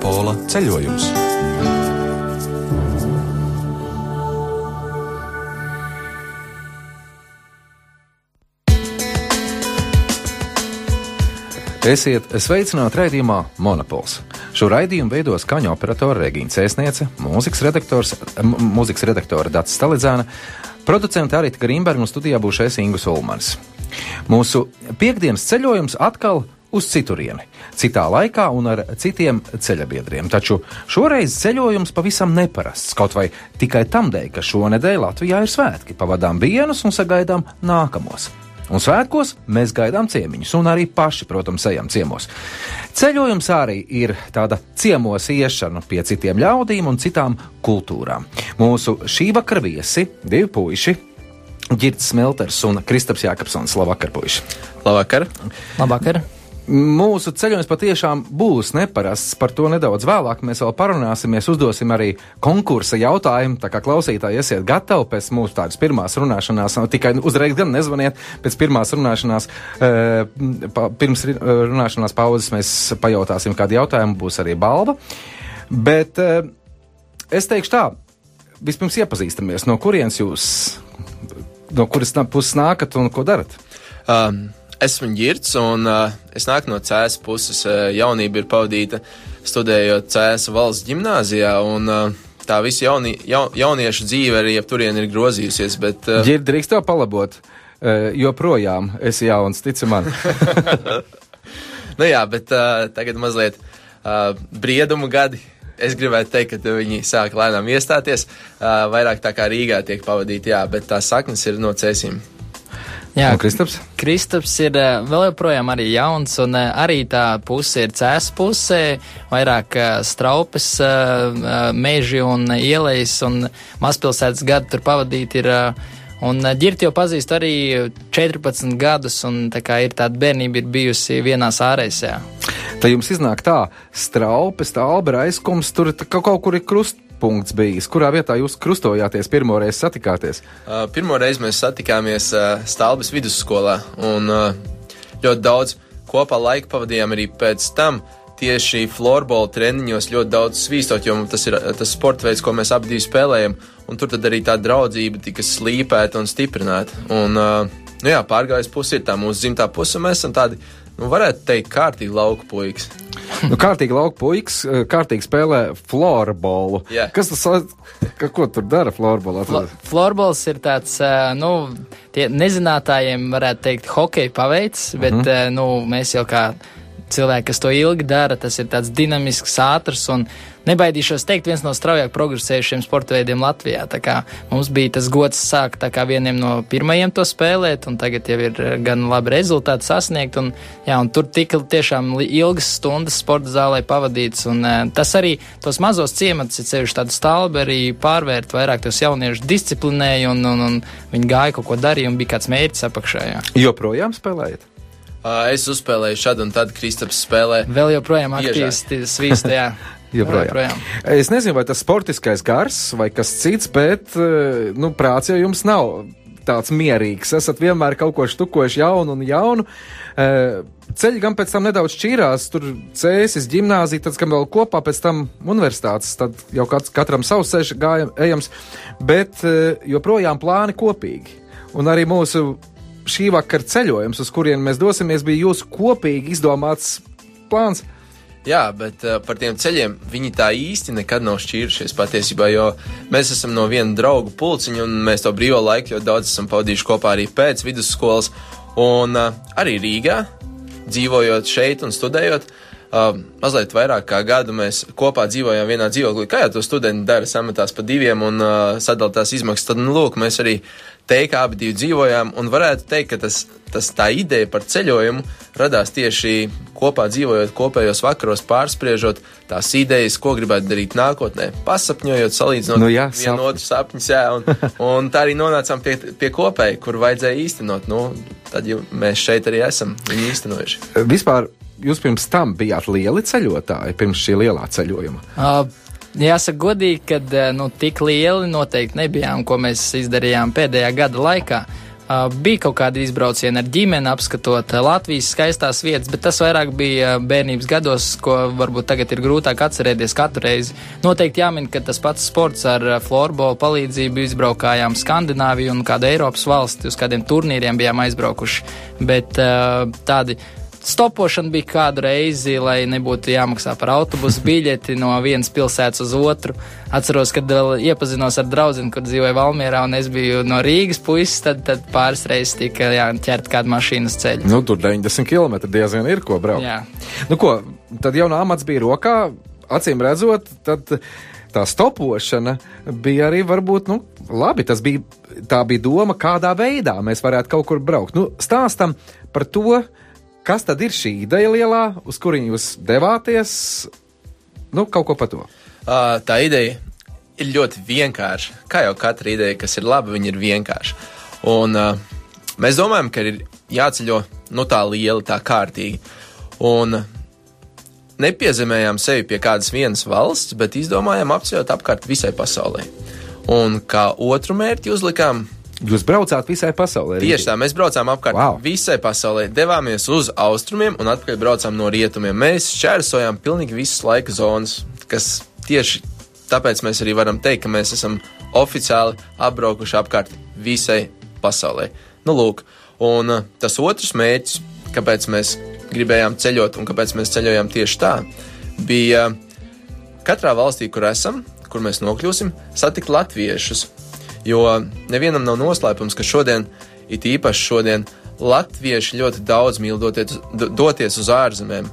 Monopola ceļojums. Esiet sveicināti raidījumā Monopols. Šo raidījumu veido skaņu operatore Regīna Cēsniece, mūzikas mūzikas redaktore Dats Stalidzēna, producente Arita Grīmberga un studijā būs es Ingus Ulmans. Mūsu piekdienas ceļojums atkal uz citurieni, citā laikā un ar citiem ceļabiedriem. Taču šoreiz ceļojums pavisam neparasts, kaut vai tikai tam dēļ, ka šonadēļ Latvijā ir svētki, pavadām vienus un sagaidām nākamos. Un svētkos mēs gaidām ciemiņus, un arī paši, protams, ejam ciemos. Ceļojums arī ir tāda ciemos iešana pie citiem ļaudīm un citām kultūrām. Mūsu šī vakara viesi - divi puiši. Girts Smelters un Kristaps Jākapsons. Labvakar, puiši! Labvakar! Labvakar! Mūsu ceļojums patiešām būs neparasts. Par to nedaudz vēlāk mēs vēl parunāsimies. Uzdosim arī konkursa jautājumu. Tā kā klausītāji esiet gatavi pēc mūsu tādas pirmās runāšanās, tikai uzreiz gan nezvaniet. Pēc pirmās runāšanās, eh, pirms ri- runāšanās pauzes mēs pajautāsim kādu jautājumu. Būs arī balva. Bet eh, es teikšu tā, vispirms iepazīstamies, no kurienes jūs, no kuras puses nākat un ko darat. Um, esmu Girts, un uh, es nāku no Cēzas puses. Uh, jaunība ir pavadīta studējot Cēzas valsts gimnāzijā, un uh, tā visa jauni, ja, jauniešu dzīve arī ap turieni ir grozījusies. Bet, uh, Girdi, drīkst tev palabot, uh, joprojām esi jauns, tici man. nu jā, bet uh, tagad mazliet uh, briedumu gadi. Es gribētu teikt, ka viņi sāk lēnām iestāties. Uh, vairāk tā kā Rīgā tiek pavadīti, jā, bet tās saknes ir no cēsīm. Jā, Un Kristaps? Kristaps ir eh, vēl joprojām arī jauns, un eh, arī tā puse ir cēs pusē, vairāk eh, straupes, meži un ielejas, un mazpilsētas gadu tur pavadīt ir. Un ģirti jau pazīst arī 14 gadus, un tā kā ir tāda bērnība ir bijusi vienās ārēsē. Tad jums iznāk tā, straupes, tā albera aizkums, tur tā kaut, kaut kur ir krustpunkts bijis. Kurā vietā jūs krustojāties pirmo reizi satikāties? Uh, pirmo reizi mēs satikāmies uh, Stālbas vidusskolā un uh, ļoti daudz kopā laika pavadījām arī pēc tam. Tieši florbola treniņos ļoti daudz svīstot, jo tas ir uh, tas sports veids, ko mēs abi spēlējam. Un tur arī tā draudzība tika slīpēta un stiprināta. Un, uh, nu jā, pārgājis pusi ir tā mūsu dzimtā puse, un mēs esam tādi, nu, varētu teikt, kārtīgi lauku puikas. Nu, kārtīgi lauka puikas, eh, kārtīgi spēlē florbolu. Jā. Kas tas ir? Ko tur dara florbolā? Flo Florbols ir tāds, eh, nu, tie nezinātājiem varētu teikt, hokeja paveids, bet, mm -hmm. nu, mēs jau kā cilvēki, kas to ilgi dara, tas ir tāds dinamisks, ātrs un nebaidīšos teikt, viens no straujāk progresējušiem sporta veidiem Latvijā. Tā kā mums bija tas gods sākt kā vieniem no pirmajiem to spēlēt, un tagad jau ir gan labi rezultāti sasniegt, un, jā, un tur tika tiešām ilgas stundas sporta zālē pavadīts, un eh, tas arī tos mazos ciematus, ir sevišķi tādu stalbi arī pārvērt, vairāk tos jauniešus disciplinēja, un, un, un viņi gāja kaut ko darīja, un bija kāds mērķis apakšā. Jā. Joprojām spēlējat? Uh, es uzspēlēju šādu un tad Kristaps spēlē. Vēl joprojām aktīvi svīst, jā. Joprojām. joprojām. Es nezinu, vai tas sportiskais gars vai kas cits, bet eh, nu, prāts jau jums nav tāds mierīgs. Esat vienmēr kaut ko štukojuši jaunu un jaunu. Eh, Ceļi gan pēc tam nedaudz šķīrās, tur cēsis, gimnāzija, tad gan vēl kopā, pēc tam universitātes, tad jau kāds, katram savs ceļš gājam, ejams, bet joprojām plāni kopīgi. Un arī mūsu šī vakara ceļojums, uz kurien mēs dosimies, bija jūsu kopīgi izdomāts plāns. Jā, bet uh, par tiem ceļiem viņi tā īsti nekad nav šķīrušies patiesībā, jo mēs esam no viena draugu pulciņa un mēs to brīvo laiku ļoti daudz esam pavadījuši kopā arī pēc vidusskolas un uh, arī Rīgā, dzīvojot šeit un studējot. Uh, mazliet vairāk kā gadu mēs kopā dzīvojām vienā dzīvoklī. Kā jau to studenti dara, sametās pa diviem un uh, sadalās izmaksas, tad, nu, lūk, mēs arī teikā abi divi dzīvojām. Un varētu teikt, ka tas, tas tā ideja par ceļojumu radās tieši kopā dzīvojot, kopējos vakaros, pārspriežot tās idejas, ko gribētu darīt nākotnē, pasapņojot, salīdzinot Nu jā, vienu otru sapņus. Jā, un, un tā arī nonācām pie, pie kopēja, kur vajadzēja īstenot. Nu, tad jau mēs šeit arī esam viņu īstenojuši. Vispār jūs pirms tam bijāt lieli ceļotāji, pirms šī lielā ceļojuma. Uh, Jāsaka, godīgi, ka nu, tik lieli noteikti nebijām, ko mēs izdarījām pēdējā gada laikā. Uh, bija kaut kādi izbraucieni ar ģimeni, apskatot uh, Latvijas skaistās vietas, bet tas vairāk bija bērnības gados, ko varbūt tagad ir grūtāk atcerēties katru reizi. Noteikti jāmin, ka tas pats sports ar florbolu palīdzību izbraukājām Skandināviju un kādu Eiropas valsti, uz kādiem turnīriem bijām aizbraukuši. Bet tādi stopošana bija kādu reizi, lai nebūtu jāmaksā par autobusu biļeti no vienas pilsētas uz otru. Atceros, kad vēl iepazinos ar draugu, kur dzīvoja Valmjerā, un es biju no Rīgas puses, tad, tad pāris reizes tika ķert kādu mašīnas ceļu. Nu, tur 90 km diezgan ir ko braukt. Jā. Nu, ko, tad jau no amats bija rokā, acīm redzot, tad tā stopošana bija arī varbūt, nu, labi, tas bija, tā bija doma, kādā veidā mēs varētu kaut kur braukt. Nu, stāstam par to, Kas tad ir šī ideja lielā, uz kurienu jūs devāties? Nu, kaut ko par to. Uh, tā ideja ir ļoti vienkārša. Kā jau katra ideja, kas ir laba, viņa ir vienkārša. Un uh, mēs domājam, ka ir jāceļo nu, tā liela, tā kārtīgi. Un nepiezemējām sevi pie kādas vienas valsts, bet izdomājām apceļot apkārt visai pasaulē. Un kā otru mērķi uzlikām Jūs braucāt visai pasaulē. Tieši tā, mēs braucām apkārt wow. visai pasaulē, devāmies uz austrumiem un atpakaļ braucām no rietumiem. Mēs šķērsojām pilnīgi visas laika zonas, kas tieši tāpēc mēs arī varam teikt, ka mēs esam oficiāli apbraukuši apkārt visai pasaulē. Nu, lūk, un uh, tas otrs mērķis, kāpēc mēs gribējām ceļot un kāpēc mēs ceļojām tieši tā, bija katrā valstī, kur esam, kur mēs nokļūsim, satikt latviešus Jo nevienam nav noslēpums, ka šodien, it īpaši šodien, latvieši ļoti daudz mīl doties, doties uz ārzemēm,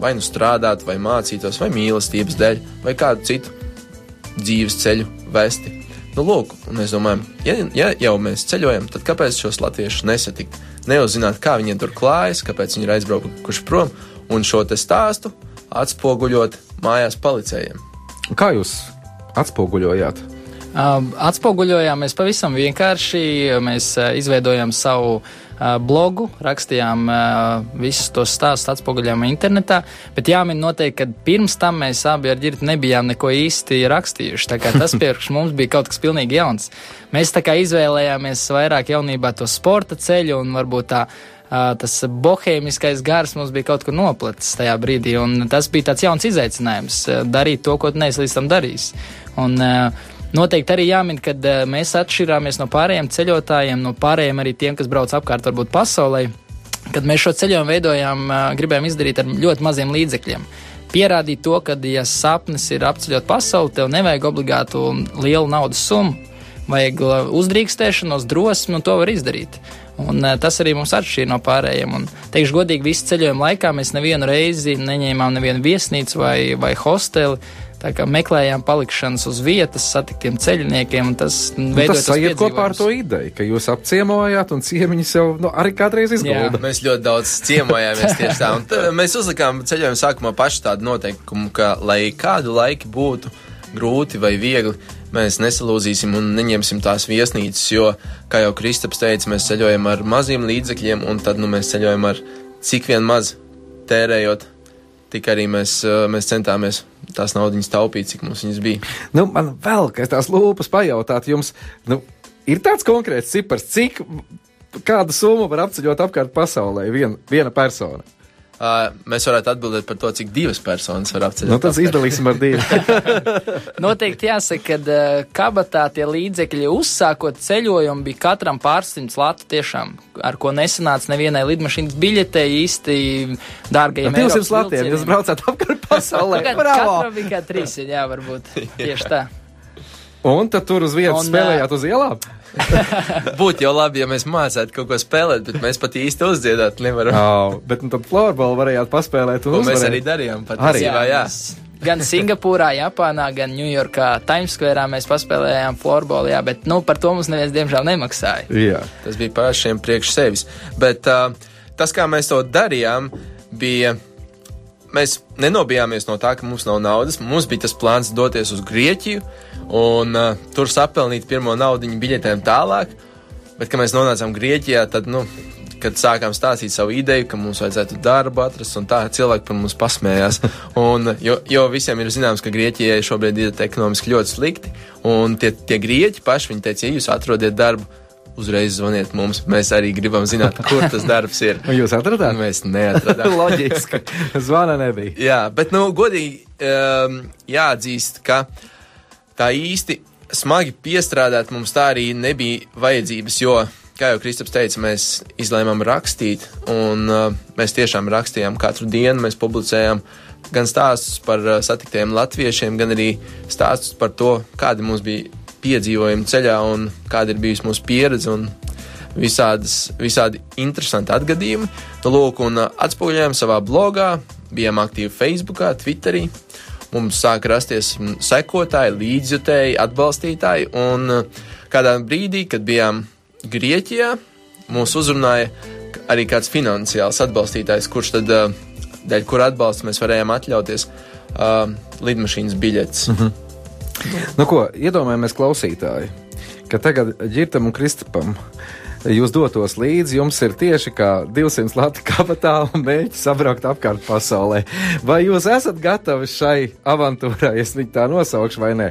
vai nu strādāt, vai mācīties, vai mīlestības dēļ, vai kādu citu dzīves ceļu vesti. Nu, lūk, mēs domājam, ja, ja jau mēs ceļojam, tad kāpēc šos latviešus nesatikt? Neuzzināt, kā viņiem tur klājas, kāpēc viņi ir aizbraukuši prom, un šo te stāstu atspoguļot mājās palicējiem. Kā jūs atspoguļojāt? Atspoguļojām mēs pavisam vienkārši. Mēs izveidojām savu blogu, rakstījām visus tos stāstus, atspoguļojām internetā. Bet jāmin noteikti, ka pirms tam mēs abi ar ģirti nebijām neko īsti rakstījuši. Tā kā tas priekš mums bija kaut kas pilnīgi jauns. Mēs tā kā izvēlējāmies vairāk jaunībā to sporta ceļu un varbūt tā tas bohēmiskais gars mums bija kaut kur noplacis tajā brīdī, un tas bija tāds jauns izaicinājums - darīt to, ko neesi līdz tam darījis. Un, uh, Noteikti arī jāmin, ka uh, mēs atšķirāmies no pārējiem ceļotājiem, no pārējiem arī tiem, kas brauc apkārt varbūt pasaulē. Kad mēs šo ceļojumu veidojām, uh, gribējām izdarīt ar ļoti maziem līdzekļiem. Pierādīt to, ka, ja sapnis ir apceļot pasauli, tev nevajag obligātu lielu naudas summu. Vajag uzdrīkstēšanos, drosmi, un to var izdarīt. Un, tas arī mums atšķīra no pārējiem. Un, teikšu, godīgi, visu ceļojumu laikā mēs nevienu reizi neņēmām nevienu viesnīcu vai, vai hosteli. Tā kā meklējām palikšanas uz vietas, satiktiem ceļniekiem, un tas nu, tas sajiet kopā ar to ideju, ka jūs apciemojāt un ciemiņus jau nu, arī kādreiz izgudrojāt. Mēs ļoti daudz ciemojāmies tieši tā, un mēs uzlikām ceļojumu sākumā paši tādu noteikumu, ka lai kādu laiku būtu grūti vai viegli, mēs nesalūzīsim un neņemsim tās viesnīcas, jo, kā jau Kristaps teica, mēs ceļojam ar maziem līdzekļiem, un tad nu, mēs ceļojam ar cik vien maz tērējot tik arī mēs, mēs centāmies tās naudas taupīt, cik mums viņas bija. Nu, man vēl, kas tās lūpas pajautāt, jums nu, ir tāds konkrēts cipars, cik kādu summu var apceļot apkārt pasaulē vien, viena persona? Uh, mēs varētu atbildēt par to, cik divas personas var apceļot. Nu, tas izdalīsim ar diviem. Noteikti jāsaka, ka uh, kabatā tie līdzekļi uzsākot ceļojumu bija katram pārsimts latu tiešām, ar ko nesanāca nevienai lidmašīnas biļetei īsti dārgajiem. 200 latiem, jūs braucāt apkārt pasaulē. Katram bija kā trīs, jā, varbūt. Tieši tā. Un tad tur uz vietas spēlējāt uz ielām? Būtu jau labi, ja mēs mācītu kaut ko spēlēt, bet mēs pat īsti uzdziedāt nevaram. Oh, bet nu, tad floorbola varējāt paspēlēt. Un mēs arī darījām. Patiesībā, jā. jā. Gan Singapūrā, Japānā, gan Ņujorkā, Times Square mēs paspēlējām floorbola, jā, bet nu, par to mums neviens diemžēl nemaksāja. Jā. Tas bija pašiem priekš sevis. Bet uh, tas, kā mēs to darījām, bija mēs nenobijāmies no tā, ka mums nav naudas. Mums bija tas plāns doties uz Grieķiju un uh, tur sapelnīt pirmo naudu biļetēm tālāk. Bet, kad mēs nonācām Grieķijā, tad, nu, kad sākām stāstīt savu ideju, ka mums vajadzētu darbu atrast, un tā cilvēki par mums pasmējās. Un, jo, jo visiem ir zināms, ka Grieķijai šobrīd ir ekonomiski ļoti slikti, un tie, tie grieķi paši, teica, ja jūs atrodiet darbu, uzreiz zvaniet mums. Mēs arī gribam zināt, kur tas darbs ir. Un jūs atradāt? Mēs neatradām. Loģiski. Zvana nebija. Jā, bet, nu, godīgi um, jāatzīst, ka tā īsti smagi piestrādāt mums tā arī nebija vajadzības, jo, kā jau Kristaps teica, mēs izlēmām rakstīt, un uh, mēs tiešām rakstījām katru dienu, mēs publicējām gan stāstus par uh, satiktiem latviešiem, gan arī stāstus par to, kādi mums bija piedzīvojumi ceļā un kāda ir bijusi mūsu pieredze un visādas, visādi interesanti atgadījumi. Nu, lūk, un uh, atspoguļojām savā blogā, bijām aktīvi Facebookā, Twitterī. Mums sāka rasties mm, sekotāji, līdzjutēji, atbalstītāji, un uh, kādā brīdī, kad bijām Grieķijā, mūs uzrunāja arī kāds finansiāls atbalstītājs, kurš tad, uh, dēļ kura atbalsta mēs varējām atļauties uh, lidmašīnas biļetes. Mm -hmm. Nu, ko iedomājamies, klausītāji, ka tagad ģirtam un Kristapam jūs dotos līdzi, jums ir tieši kā 200 lati kabatā un mēģi sabraukt apkārt pasaulē. Vai jūs esat gatavi šai avantūrai, es viņu tā nosaukšu vai nē?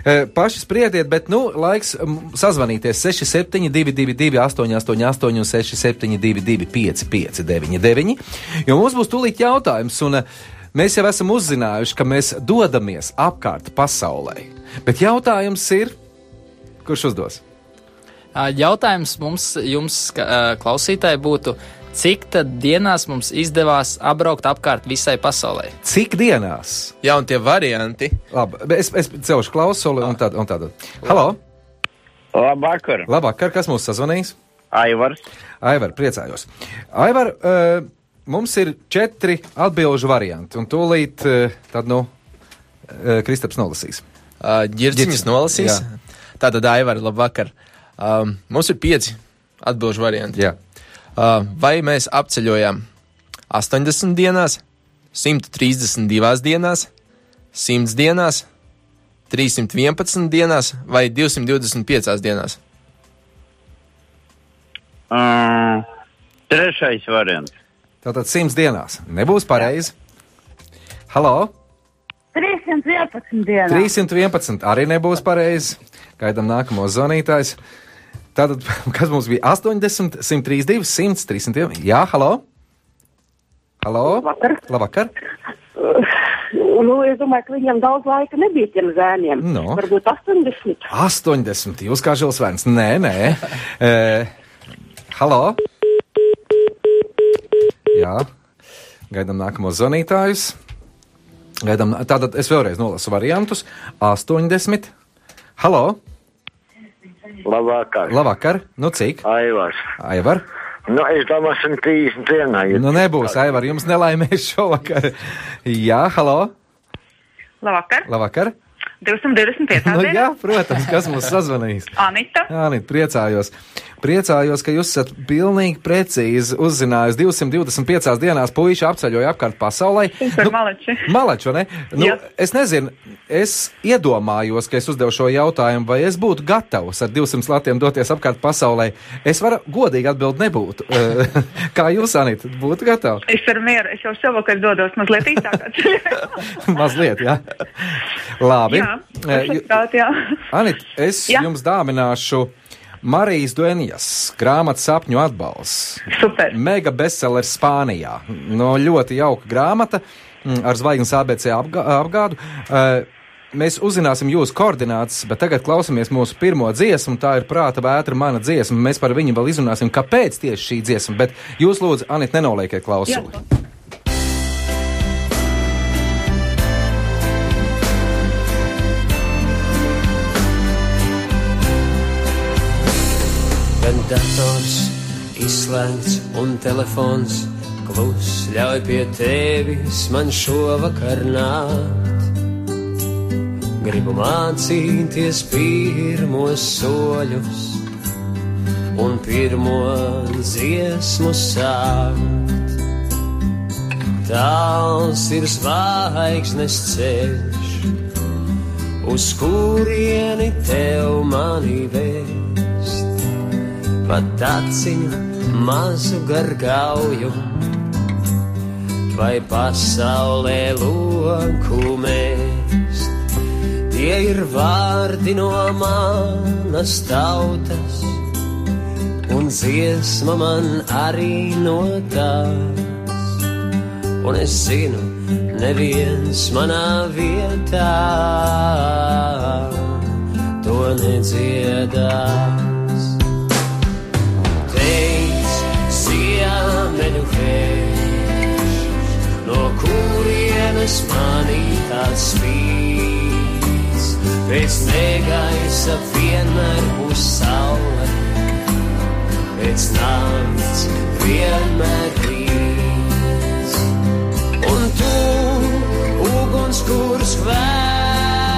E, paši spriediet, bet, nu, laiks sazvanīties 6722, 888, un 672, 559, jo mums būs tūlīt jautājums. Un, Mēs jau esam uzzinājuši, ka mēs dodamies apkārt pasaulē. Bet jautājums ir, kurš uzdos? Jautājums mums, jums, klausītāji, būtu, cik tad dienās mums izdevās apbraukt apkārt visai pasaulē? Cik dienās? Jā, un tie varianti. Labi, es, es celšu klausuli un tādu. Tā. Halo! Labvakar! Labvakar, kas mūs sazvanīs? Aivars. Aivar, priecājos. Aivar, uh, mums ir četri atbilžu varianti, un tūlīt uh, tad, nu, uh, Kristaps nolasīs. Uh, Girdziņas nolasīs. Jā. Tātad, Aivar, labvakar! Um, mums ir pieci atbildžu varianti. Jā. Uh, vai mēs apceļojam 80 dienās, 132 dienās, 100 dienās, 311 dienās vai 225 dienās? Uh, trešais variants. Tātad 100 dienās. Nebūs pareizi. Halo! 311 dienas. 311 arī nebūs pareizi. Gaidām nākamo zvanītājs. Tātad, kas mums bija 80, 132, 100, 300? Jā, halo! Halo! Labvakar! Labvakar. Uh, nu, es domāju, ka viņam daudz laika nebija tiem zēniem. No. Varbūt 80. 80. Jūs kā žils vērns? Nē, nē. e, halo! Jā. Gaidām nākamo zvanītājus. Gaidām, tātad es vēlreiz nolasu variantus. 80. Halo! Labvakar. Labvakar. Nu cik? Aivars. Aivar. Nu, es domāju, 130 dienā. Ja Nu nebūs, Aivar, jums nelaimēs šovakar. Jā, halo. Labvakar! Labvakar. 225. Nu, jā, protams, kas mums sazvanīs. Anita. Anita, priecājos. Priecājos, ka jūs esat pilnīgi precīzi uzzinājusi 225 dienās puiši apceļoja apkārt pasaulē. Super, maleči. Maleči, vai ne? Nu, Jā. es nezinu, es iedomājos, ka es uzdevu šo jautājumu, vai es būtu gatavs ar 200 latiem doties apkārt pasaulē. Es varu godīgi atbildēt, nebūtu. Kā jūs, Anita, būtu gatava? Es ar mieru, es jau šovakar dodos mazliet ceļā. Mazliet, jā. Labi. jā, Eh, ju- prāt, jā. Anita, es Jā. jums dāvināšu Marijas Duenijas grāmatas sapņu atbalsts. Super. Mega bestsellers Spānijā. No ļoti jauka grāmata mm, ar zvaigznes ABC apgā, apgādu. Uh, Mēs uzzināsim jūsu koordinātas, bet tagad klausāmies mūsu pirmo dziesmu. Tā ir prāta vētra, mana dziesma. Mēs par viņu vēl izrunāsim, kāpēc tieši šī dziesma. Bet jūs, lūdzu, Anita, nenolieciet klausuli. Jā. Izslēgts un telefons klus ļauj pie tevis man šovakar nākt. Gribu mācīties pirmos soļus un pirmo dziesmu sākt. Tāls ir zvaigznes ceļš, uz kurieni tev mani vēst pat aciņu mazu gargauju, vai pasaulē loku mēst. Tie ir vārdi no manas tautas, un dziesma man arī no tās. Un es zinu, neviens manā vietā to nedziedās. Kurienes manī tāds spīd. Pēc negaisa vienmēr būs saule, pēc nakts vienmēr rīts. Un tu, uguns, kurš vēls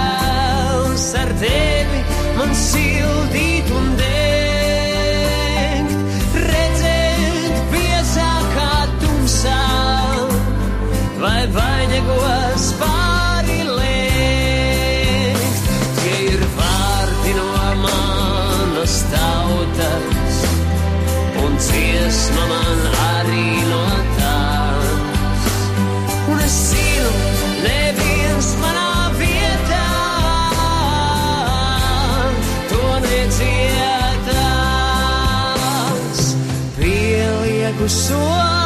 ar tevi man sildīt un degt, vainagos pāri lēkt. Tie ir vārdi no manas tautas, un dziesma man arī no tās. Un es zinu, neviens manā vietā to nedziedās. Pielieku soli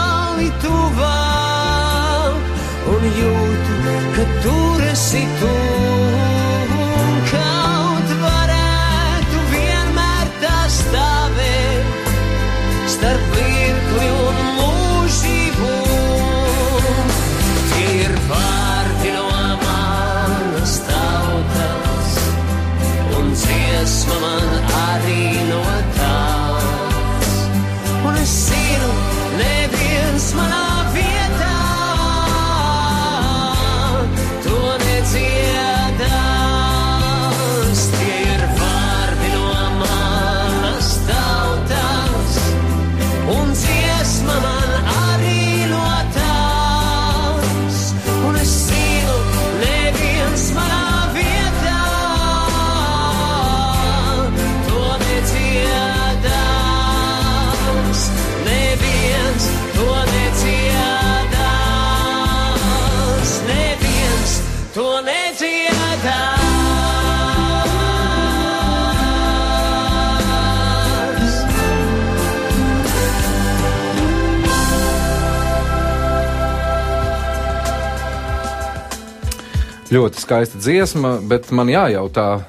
Ļoti skaista dziesma, bet man jājautā,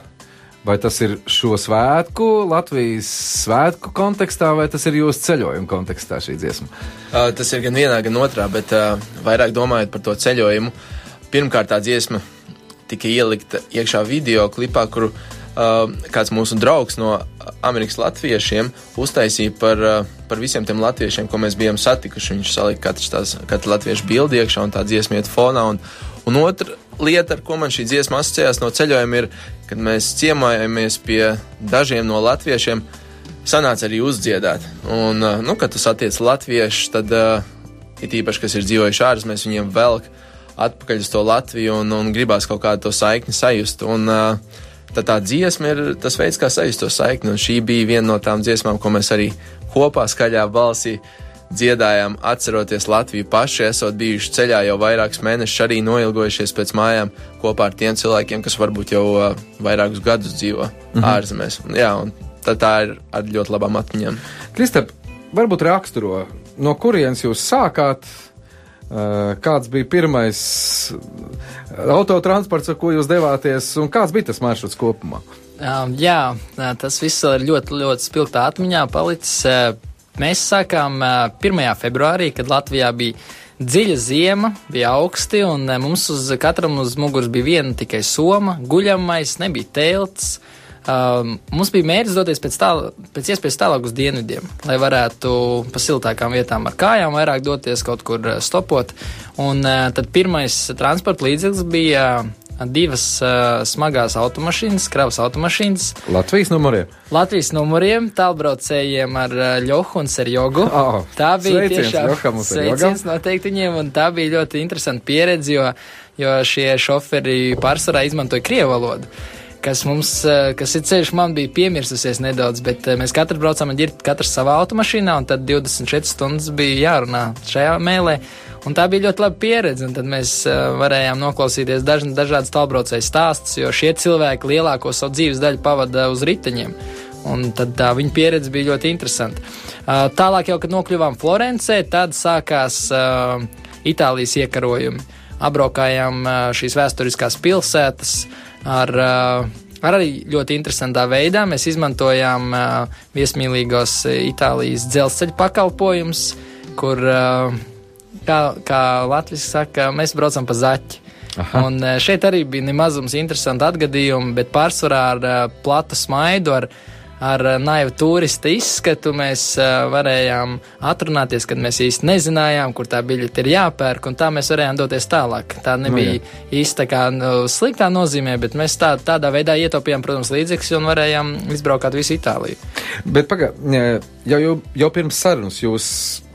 vai tas ir šo svētku, Latvijas svētku kontekstā, vai tas ir jūsu ceļojuma kontekstā šī dziesma? Uh, tas ir gan vienā, gan otrā, bet uh, vairāk domājot par to ceļojumu. Pirmkārt, tā dziesma tika ielikta iekšā video klipā, kuru uh, kāds mūsu draugs no Amerikas latviešiem uztaisīja par, uh, par visiem tiem latviešiem, ko mēs bijām satikuši. Viņš salika katrs tās, katru latviešu bildi iekšā un tā dziesma iet fonā. Un, un otra lieta, ar ko man šī dziesma asociējās no ceļojuma, ir, kad mēs ciemojamies pie dažiem no latviešiem, sanāca arī uzdziedāt. Un, uh, nu, kad tu satiec latviešus, tad uh, it īpaši, kas ir dzīvojuši ārzemēs, viņiem velk atpakaļ uz to Latviju un, un gribās kaut kādu to saikni sajust. Un, uh, tad tā dziesma ir tas veids, kā sajust to saikni. Un šī bija viena no tām dziesmām, ko mēs arī kopā skaļā balsī dziedājām, atceroties Latviju paši, esot bijuši ceļā jau vairākus mēnešus, arī noilgojušies pēc mājām kopā ar tiem cilvēkiem, kas varbūt jau uh, vairākus gadus dzīvo mhm. ārzemēs. Jā, un tā, tā ir ar ļoti labām atmiņām. Kristap, varbūt raksturo, no kurienes jūs sākāt? Uh, Kāds bija pirmais autotransports, ar ko jūs devāties, un kāds bija tas maršruts kopumā? Um, jā, uh, tas viss ir ļoti, ļoti spilgtā atmiņā palicis. Mēs sākām uh, 1. februārī, kad Latvijā bija dziļa ziema, bija augsti, un mums uz katram uz muguras bija viena tikai soma, guļamais, nebija telts. Um, mums bija mērķis doties pēc, tāl, pēc iespējas tālāk uz dienvidiem, lai varētu pa siltākām vietām ar kājām vairāk doties kaut kur stopot. Un uh, tad pirmais transporta līdzeklis bija uh, divas uh, smagās automašīnas, kravas automašīnas. Latvijas numuriem. Latvijas numuriem, tālbraucējiem ar uh, Ļohu un Serjogu. Oh, tā bija sveiciens tiešām Ļoham un sveiciens noteikti viņiem, un tā bija ļoti interesanta pieredze, jo, jo šie šoferi pārsvarā izmantoja krievu valodu. Kas mums, eh, kas ir ceļš, man bija piemirsusies nedaudz, bet eh, mēs katru braucām ar ģirti, katrs savā automašīnā, un tad 24 stundas bija jārunā šajā mēlē. Un tā bija ļoti laba pieredze, un tad mēs uh, varējām noklausīties daž, dažādas tālbraucēju stāstus, jo šie cilvēki lielāko savu dzīves daļu pavada uz riteņiem. Un tad tā viņa pieredze bija ļoti interesanta. Tālāk, jau, kad nokļuvām Florencē, tad sākās uh, Itālijas iekarojumi. Apbraukājām uh, šīs vēsturiskās pilsētas uh, ar arī ļoti interesantā veidā. Mēs izmantojām uh, viesmīlīgos Itālijas dzelzceļa pakalpojumus, kur, uh, kā, kā Latvijas saka, mēs braucam pa zaķi. Aha. Un eh, šeit arī bija nemazums interesanti atgadījumi, bet pārsvarā ar platu smaidu, ar, ar uh, naivu turista izskatu mēs uh, varējām atrunāties, kad mēs īsti nezinājām, kur tā biļete ir jāpērk, un tā mēs varējām doties tālāk. Tā nebija nu, īsti tā kā nu, sliktā nozīmē, bet mēs tā, tādā veidā ietaupījām, protams, līdzekļus un varējām izbraukāt visu Itāliju. Bet pagaidi, jau, jau, jau pirms sarunas jūs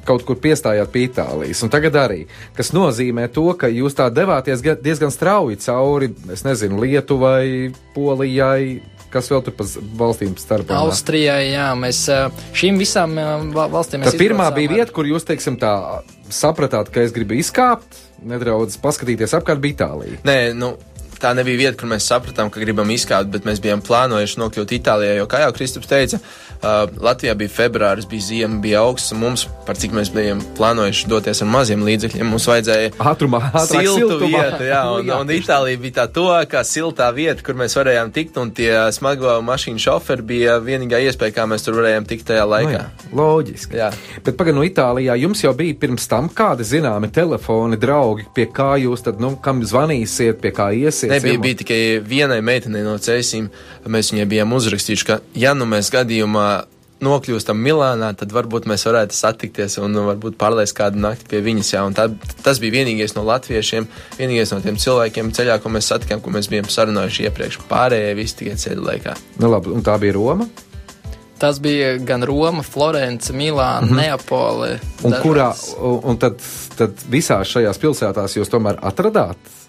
kaut kur piestājāt pie Itālijas, un tagad arī, kas nozīmē to, ka jūs tā devāties diezgan strauji cauri, es nezinu, Lietuvai, Polijai. Kas vēl tur pa valstīm starpā? Austrijai, jā, mēs šīm visām valstīm. Tā pirmā bija ar... vieta, kur jūs, teiksim, tā sapratāt, ka es gribu izkāpt, nedaudz paskatīties apkārt, bija Itālija. Nē, nu, tā nebija vieta, kur mēs sapratām, ka gribam izkāpt, bet mēs bijām plānojuši nokļūt Itālijā. Jo, kā jau Kristaps teica, uh, Latvijā bija februāris, bija ziema, bija augsts, un mums, par cik mēs bijām plānojuši doties ar maziem līdzekļiem, mums vajadzēja ātrumā, siltu vietu. Jā, un, jā, un Itālija bija tā to, kā siltā vieta, kur mēs varējām tikt, un tie smago mašīnu šoferi bija vienīgā iespēja, kā mēs tur varējām tikt tajā laikā. No, jā, loģiski. Jā. Bet pagaidām, no Itālijā jums jau bija pirms tam kādi zināmi telefoni, draugi, pie kā jūs tad, nu, kam zvanīsiet, pie kā iesiet nebija bija tikai vienai meitenei no cēsīm. Mēs viņai bijām uzrakstījuši, ka, ja nu mēs gadījumā nokļūstam Milānā, tad varbūt mēs varētu satikties un varbūt pārlaist kādu nakti pie viņas. Jā, tā, tas bija vienīgais no latviešiem, vienīgais no tiem cilvēkiem ceļā, ko mēs satikām, ko mēs bijām sarunājuši iepriekš. Pārējie visi tikai ceļa laikā. Nu, labi, un tā bija Roma. Tas bija gan Roma, Florence, Milāna, mm -hmm. Neapole. Un, dažās. kurā, un, un tad, tad visās šajās pilsētās jūs tomēr atradāt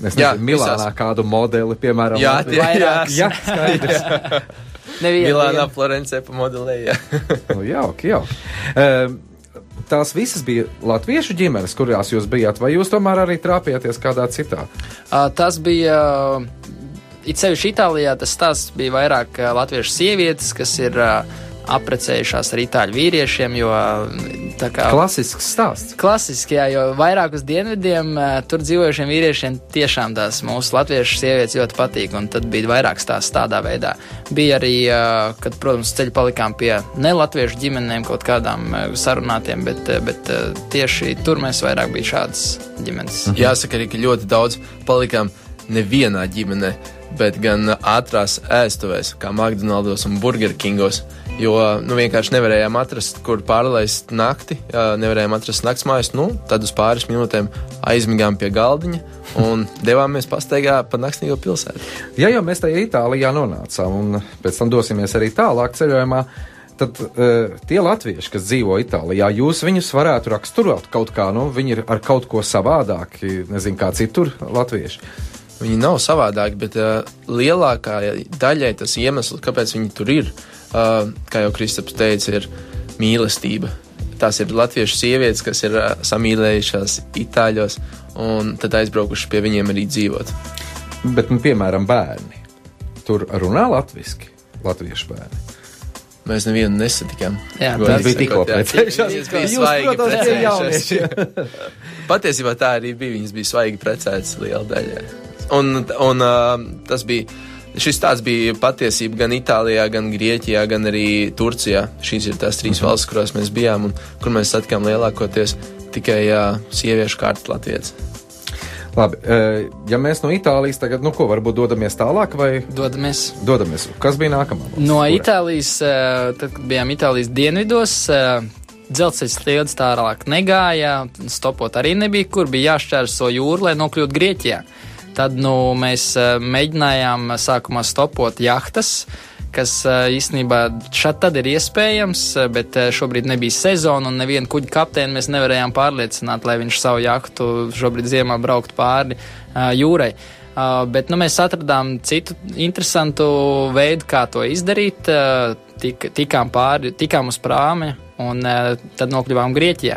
Es nezinu, jā, Milānā visās. kādu modeli, piemēram, jā, tie, jā, jā, skaidrs. Nevienu, Milānā, Florencē pa modelēju. nu, jauki, jauki. Um, tās visas bija latviešu ģimenes, kurās jūs bijāt, vai jūs tomēr arī trāpījāties kādā citā? Uh, tas bija. It sevišķi Itālijā tas stāsts bija vairāk latviešu sievietes, kas ir uh, apprecējušās ar itāļu vīriešiem, jo tā kā. Klasisks stāsts. Klasiski, jā, jo vairāk uz dienvidiem tur dzīvojušiem vīriešiem tiešām tās mūsu latviešu sievietes ļoti patīk, un tad bija vairāk stāsts tādā veidā. Bija arī, kad, protams, ceļu palikām pie nelatviešu ģimenēm kaut kādām sarunātiem, bet, bet tieši tur mēs vairāk bija šādas ģimenes. Mhm. Jāsaka arī, ka ļoti daudz palikām nevienā ģimenē, bet gan ātrās ēstuvēs, kā McDonald's un Burger Kingos. Jo nu, vienkārši nevarējām atrast, kur pārlaist nakti, nevarējām atrast naktsmājas. Nu, tad uz pāris minūtēm aizmigām pie galdiņa un devāmies pastaigā pa naksnīgo pilsētu. Ja jau mēs tajā Itālijā nonācām, un pēc tam dosimies arī tālāk ceļojumā, tad uh, tie latvieši, kas dzīvo Itālijā, jūs viņus varētu raksturot kaut kā, nu, viņi ir ar kaut ko savādāki, nezinu, kā citur latvieši. Viņi nav savādāki, bet uh, lielākā daļai tas iemesls, kāpēc viņi tur ir, uh, kā jau Kristaps teica, ir mīlestība. Tās ir latviešu sievietes, kas ir uh, samīlējušās Itāļos un tad aizbraukuši pie viņiem arī dzīvot. Bet, nu, piemēram, bērni. Tur runā latviešu, latviešu bērni. Mēs nevienu nesatikām. Jā, tas bija tikko precējušies. Viņas bija svaigi precējušies. Patiesībā tā arī bija. Viņas bija svaigi precētas liela daļa. Un, un uh, tas bija. Šis tāds bija patiesība gan Itālijā, gan Grieķijā, gan arī Turcijā. Šīs ir tās trīs mm -hmm. valstis, kurās mēs bijām un kur mēs satikām lielākoties tikai uh, sieviešu kārtas latviešu. Labi, ja mēs no Itālijas tagad, nu ko, varbūt dodamies tālāk vai? Dodamies. Dodamies. Kas bija nākamā? Valsts? No Kura? Itālijas, tad, kad bijām Itālijas dienvidos, dzelzceļa sliedas tālāk negāja, stopot arī nebija, kur bija jāšķērso jūru, lai nokļūtu Grieķijā. Tad nu, mēs uh, mēģinājām sākumā stopot jahtas, kas uh, īstenībā šad tad ir iespējams, bet šobrīd nebija sezona un nevienu kuģa kapteini mēs nevarējām pārliecināt, lai viņš savu jahtu šobrīd ziemā braukt pāri jūrai. Uh, bet nu, mēs atradām citu interesantu veidu, kā to izdarīt. Tik, tikām, pāri, tikām uz prāmi un tad nokļuvām Grieķijā.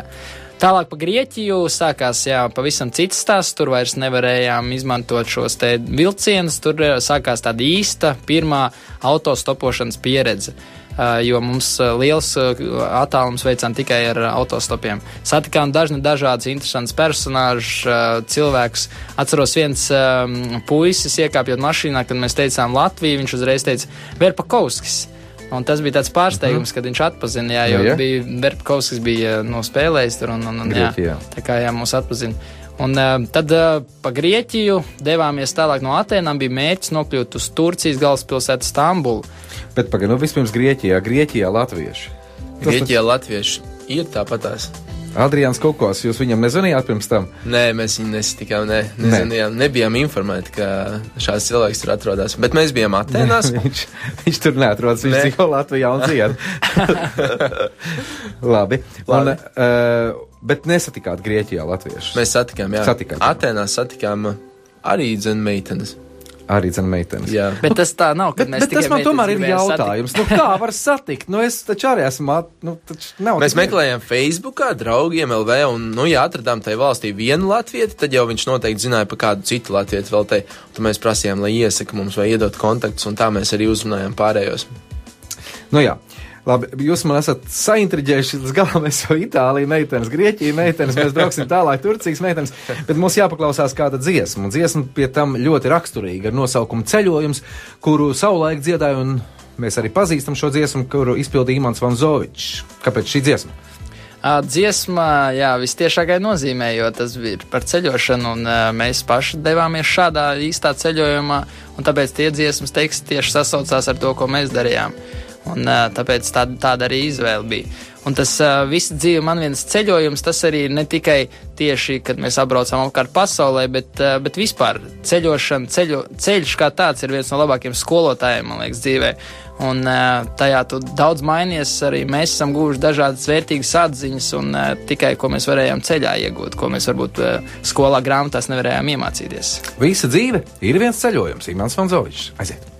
Tālāk pa Grieķiju sākās jā, pavisam cits stāsts. Tur vairs nevarējām izmantot šos te vilcienus. Tur eh, sākās tāda īsta pirmā autostopošanas pieredze. Uh, jo mums uh, liels attālums veicām tikai ar autostopiem. Satikām dažni dažādus interesantus personāžus, uh, cilvēkus. Atceros, viens puisis iekāpjot mašīnā, kad mēs teicām Latviju, viņš uzreiz teica Verpakovskis. Un tas bija tāds pārsteigums, kad viņš atpazina, jā, jo Nu, ja? bija Verpakovskis bija no spēlējis tur un, un, un jā, Grieķijā. tā kā jā, mūs atpazina. Un uh, tad uh, pa Grieķiju devāmies tālāk no Atēnām, bija mērķis nokļūt uz Turcijas galvaspilsētu Stambulu. Bet pagaidām, nu, vispirms Grieķijā, Grieķijā latvieši. Grieķijā latvieši ir tāpatās. Adrians Kokos, jūs viņam nezvanījāt pirms tam? Nē, mēs viņu nesatikām, ne, nezinājām, nebijām informēti, ka šāds cilvēks tur atrodas. Bet mēs bijām Atenās. viņš, viņš tur neatrodas. Viņš Ne. dzīvo Latvijā un dzied. Labi. Un, Labi. uh, bet nesatikāt Grieķijā latviešus. Mēs satikām, jā. Satikāt, jā. Atenās satikām arī dzene meitenes. Arī dzene meitenes. Jā. Bet tas tā nav, kad Bet, mēs bet tas man tomēr ir gribējām satikt. jautājums. Nu, kā var satikt? Nu, es taču arī esmu. at- Nu, taču nav Mēs meklējām Facebookā, draugiem LV, un, nu, ja atradām tajā valstī vienu latvieti, tad jau viņš noteikti zināja par kādu citu latvieti vēl te. Tad mēs prasījām, lai iesaka mums vai iedot kontaktus, un tā mēs arī uzrunājām pārējos. Nu, jā. Labi, jūs man esat saintriģējuši līdz galam. Es jau Itāliju, meitenes, Grieķiju, meitenes, mēs brauksim tālāk, Turcijas meitenes. Bet mums jāpaklausās kāda dziesma. Un dziesma pie tam ļoti raksturīga ar nosaukumu Ceļojums, kuru savulaik dziedāja, un mēs arī pazīstam šo dziesmu, kuru izpildīja Imants Vanzovičs. Kāpēc šī dziesma? Ā, Dziesma, jā, vistiešākai nozīmē, jo tas ir par ceļošanu, un mēs paši devāmies šādā īstā ceļojumā, un tāpēc tie dziesmas teksti tieši sasaucās ar to, ko mēs darījām. Un tāpēc tā, tāda arī izvēle bija. Un tas ā, viss dzīve man viens ceļojums, tas arī ne tikai tieši, kad mēs apbraucam apkārt pasaulē, bet, ā, bet vispār ceļošana, ceļo, ceļš kā tāds ir viens no labākajiem skolotājiem, man liekas, dzīvē. Un uh, tajā tu daudz mainies, arī mēs esam guvuši dažādas vērtīgas atziņas, un uh, tikai ko mēs varējām ceļā iegūt, ko mēs varbūt uh, skolā grāmatās nevarējām iemācīties. Visa dzīve ir viens ceļojums. Imants Vanzovičs. Aiziet!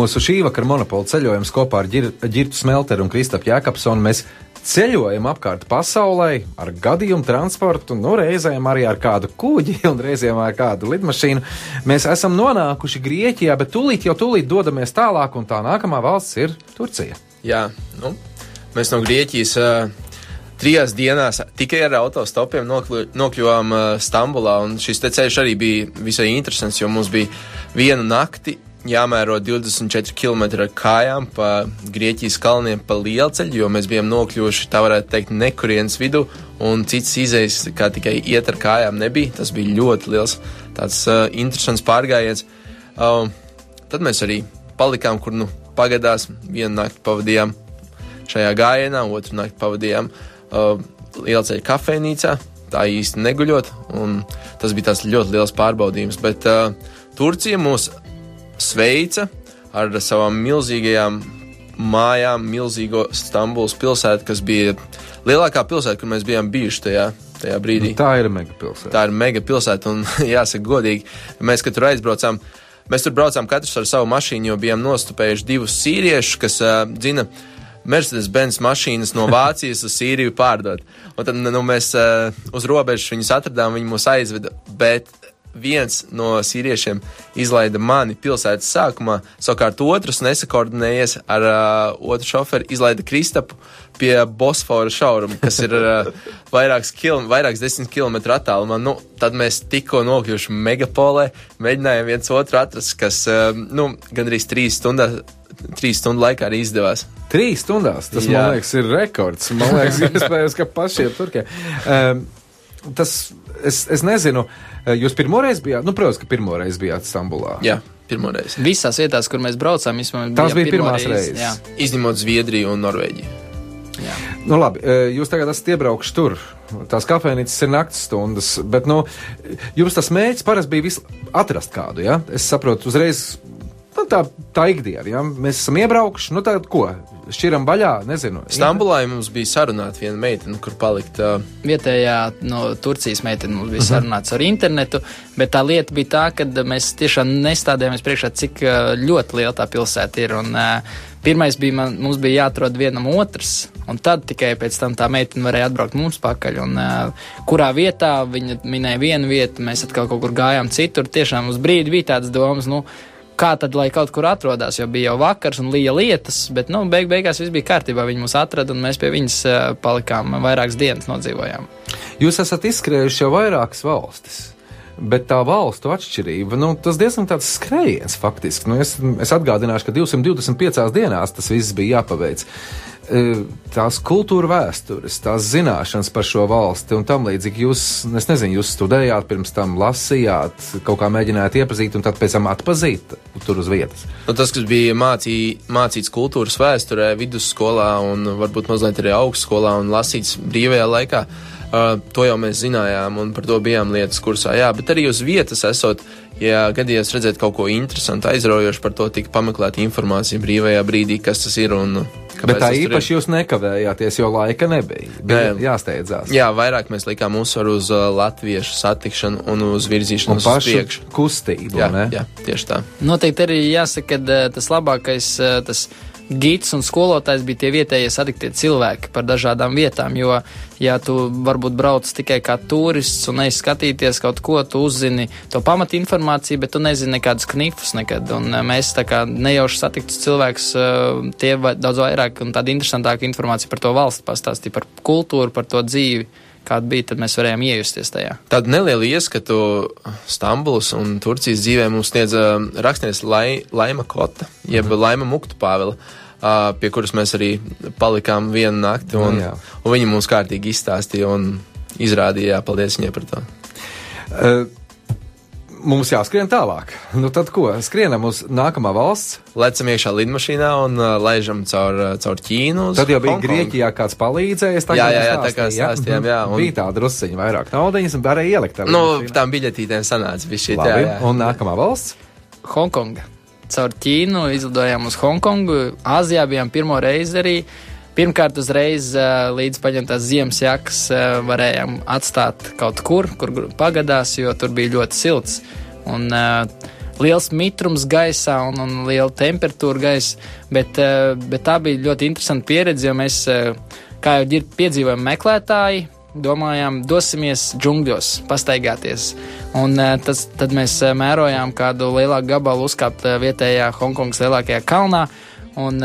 Mūsu šī vakara monopola ceļojums kopā ar Ģir- Ģirtu Smelteru un Kristapu Jākapsonu mēs ceļojam apkārt pasaulē ar gadījumu transportu, nu reizēm arī ar kādu kuģi un reizēm ar kādu lidmašīnu. Mēs esam nonākuši Grieķijā, bet tūlīt jau tūlīt dodamies tālāk, un tā nākamā valsts ir Turcija. Jā, nu, mēs no Grieķijas uh, trijās dienās tikai ar autostopiem nokļu, nokļuvām uh, Stambulā. Šis ceļš arī bija visai interesants, jo mums bija viena nakti jāmēro 24 km ar kājām pa Grieķijas kalniem pa lielceļu, jo mēs bijām nokļuvuši, tā varētu teikt, nekurienes vidū, un cits izējas, kā tikai iet ar kājām, nebija. Tas bija ļoti liels, tāds uh, interesants pārgājiens. Uh, tad mēs arī palikām, kur nu pagadās, vienu nakti pavadījām šajā gājienā, otru nakti pavadījām uh, lielceļa kafejnīcā, tā īsti neguļot, un tas bija tāds ļoti liels pārbaudījums. Bet uh, Turcija mūs sveica ar savām milzīgajām mājām, milzīgo Stambulas pilsētu, kas bija lielākā pilsēta, kur mēs bijām bijuši tajā, tajā brīdī. Tā ir mega pilsēta. Tā ir mega pilsēta, un jāsaka, godīgi, mēs, tur aizbraucām, mēs tur braucām katrs ar savu mašīnu, jo bijām nostupējuši divus sīriešus, kas uh, dzina. Mercedes-Benz mašīnas no Vācijas uz Sīriju pārdot. Un tad nu, mēs uh, uz robežas viņus atradām, viņi mūs aizveda. Bet viens no sīriešiem izlaida mani pilsētas sākumā, savukārt otrs nesakoordinējies ar uh, otru šoferu, izlaida Kristapu pie Bosfora šauruma, kas ir uh, vairāks, kil, vairāks desmit kilometru attālumā. Nu, tad mēs tikko nokļuvuši megapolē, mēģinājām viens otru atrast, kas uh, nu, gandrīz trīs stundas. Trīs stundu laikā arī izdevās. Trīs stundās. Tas. Jā. man liekas, ir rekords. Man liekas, iespējams, ka pašiem turkiem. Um, tas, es, es nezinu, eh, jūs pirmoreiz bijāt, nu, protams, ka pirmoreiz bijāt Stambulā. Jā, pirmo reizi. Visās vietās, kur mēs braucām, vismaz Tās bija pirmo pirmās reizes. jā. Izņemot Zviedriju un Norvēģiju. Nu, labi, eh, jūs tagad esat iebraukuši tur. Tās kafejnīcas ir naktas stundas, bet nu, jums tas mērķis parasti bija atrast kādu. Ja? Es saprotu, uzreiz tā, tā ikdiena. Ja? Mēs esam iebraukuši, nu tad ko? Šķiram vaļā, nezinu. Stambulā mums bija sarunāta viena meitene, kur palikt. Uh, Vietējā no Turcijas meitene mums bija sarunāts ar internetu, bet tā lieta bija tā, ka mēs tiešām nestādījāmies priekšā, cik uh, ļoti liela tā pilsēta ir. Un, uh, Pirmais bija, man, mums bija jāatrod vienam otrs, un tad tikai pēc tam tā meitene varēja atbraukt mums pakaļ. Un, uh, kurā vietā viņa minēja vienu vietu, mēs atkal kaut kur gājām citur. Tiešām uz brīdi bija tāds domas, nu, kā tad, lai kaut kur atrodas, jo bija jau vakars un lija lietas, bet, nu, beig beigās viss bija kārtībā. Viņi mūs atrada un mēs pie viņas uh, palikām vairākas dienas nodzīvojām. Jūs esat izskrējuši jau vairākas valstis. Bet tā valstu atšķirība, nu, tas diezgan tāds skrējiens faktiski. Nu, es, es atgādināšu, ka 225 dienās tas viss bija jāpaveic. E, Tās kultūra vēstures, tās zināšanas par šo valsti un tam līdzīgi. Jūs, es nezinu, jūs studējāt, pirms tam lasījāt, kaut kā mēģinājāt iepazīt un tad pēc tam atpazīt tur uz vietas. Nu, tas, kas bija mācī, mācīts kultūras vēsturē, vidusskolā un varbūt mazliet arī augstskolā un lasīts brīvajā laikā, uh, to jau mēs zinājām un par to bijām lietas kursā. Jā, bet arī uz vietas esot, ja gadījās redzēt kaut ko interesantu, aizraujošu par to, tika pameklēta informācija brīvajā brīdī, kas tas ir un kāpēc Bet tā tur ir. īpaši jūs nekavējāties, jo laika nebija. Bija Nē. jāsteidzās. Jā, vairāk mēs likām uzsvaru uz uh, latviešu satikšanu un uz Un virzīšanu uz priekšu. kustību. Jā, ne? jā, tieši tā. Noteikti arī jāsaka, ka tas labākais eh, tas gids un skolotājs bija tie vietējie satiktie cilvēki par dažādām vietām. Jo, ja tu varbūt brauc tikai kā turists un neesi skatīties kaut ko, tu uzzini to pamatu informāciju, bet tu nezini nekādus knifus nekad. Un eh, mēs tā kā nejauši satiktus cilvēkus, eh, tie daudz vairāk un tāda interesantāka informācija par to valsti pastāstīja, par kultūru, par to dzīvi. Kāda bija, tad mēs varējām iejusties tajā. Tādu nelielu ieskatu Stambulas un Turcijas dzīvē mums sniedza rakstnieks Lai, Laima Kota, jeb mm -hmm. Laima Muktu Pāvela, ā, pie kuras mēs arī palikām vienu nakti. Un, Nu jā. un viņa mums kārtīgi izstāstīja un izrādīja, jā, paldies viņai par to. Uh, Mums jāskrien tālāk. Nu, tad ko? Skrienam uz nākamā valsts. Lecam iekšā lidmašīnā un uh, laižam caur, uh, caur Ķīnu. Tad jau bija Hongkongu. Grieķijā kāds palīdzējis. Jā, jā, jā, tā kā stāstījām, jā, un- Un... Bija tāda drusciņa vairāk naudas, un arī ielikt. Nu, tām biļetītēm sanāca viss šī tā. Un nākamā valsts. Hongkonga. Caur Ķīnu izlidojām uz Hongkongu. Āzijā bijām pirmo reizi arī. Pirmkārt, uzreiz uh, līdz paņemtās ziemas jakas uh, varējām atstāt kaut kur, kur pagadās, jo tur bija ļoti silts. Un, uh, liels mitrums gaisā un, un liela temperatūra gaisā. Bet, bet tā bija ļoti interesanta pieredze, jo mēs, kā jau ir piedzīvojumi meklētāji, domājām, dosimies džungļos, pastaigāties. Un uh, tas, tad mēs uh, mērojām kādu lielāku gabalu uzkāpt uh, vietējā Hongkongas lielākajā kalnā. Un,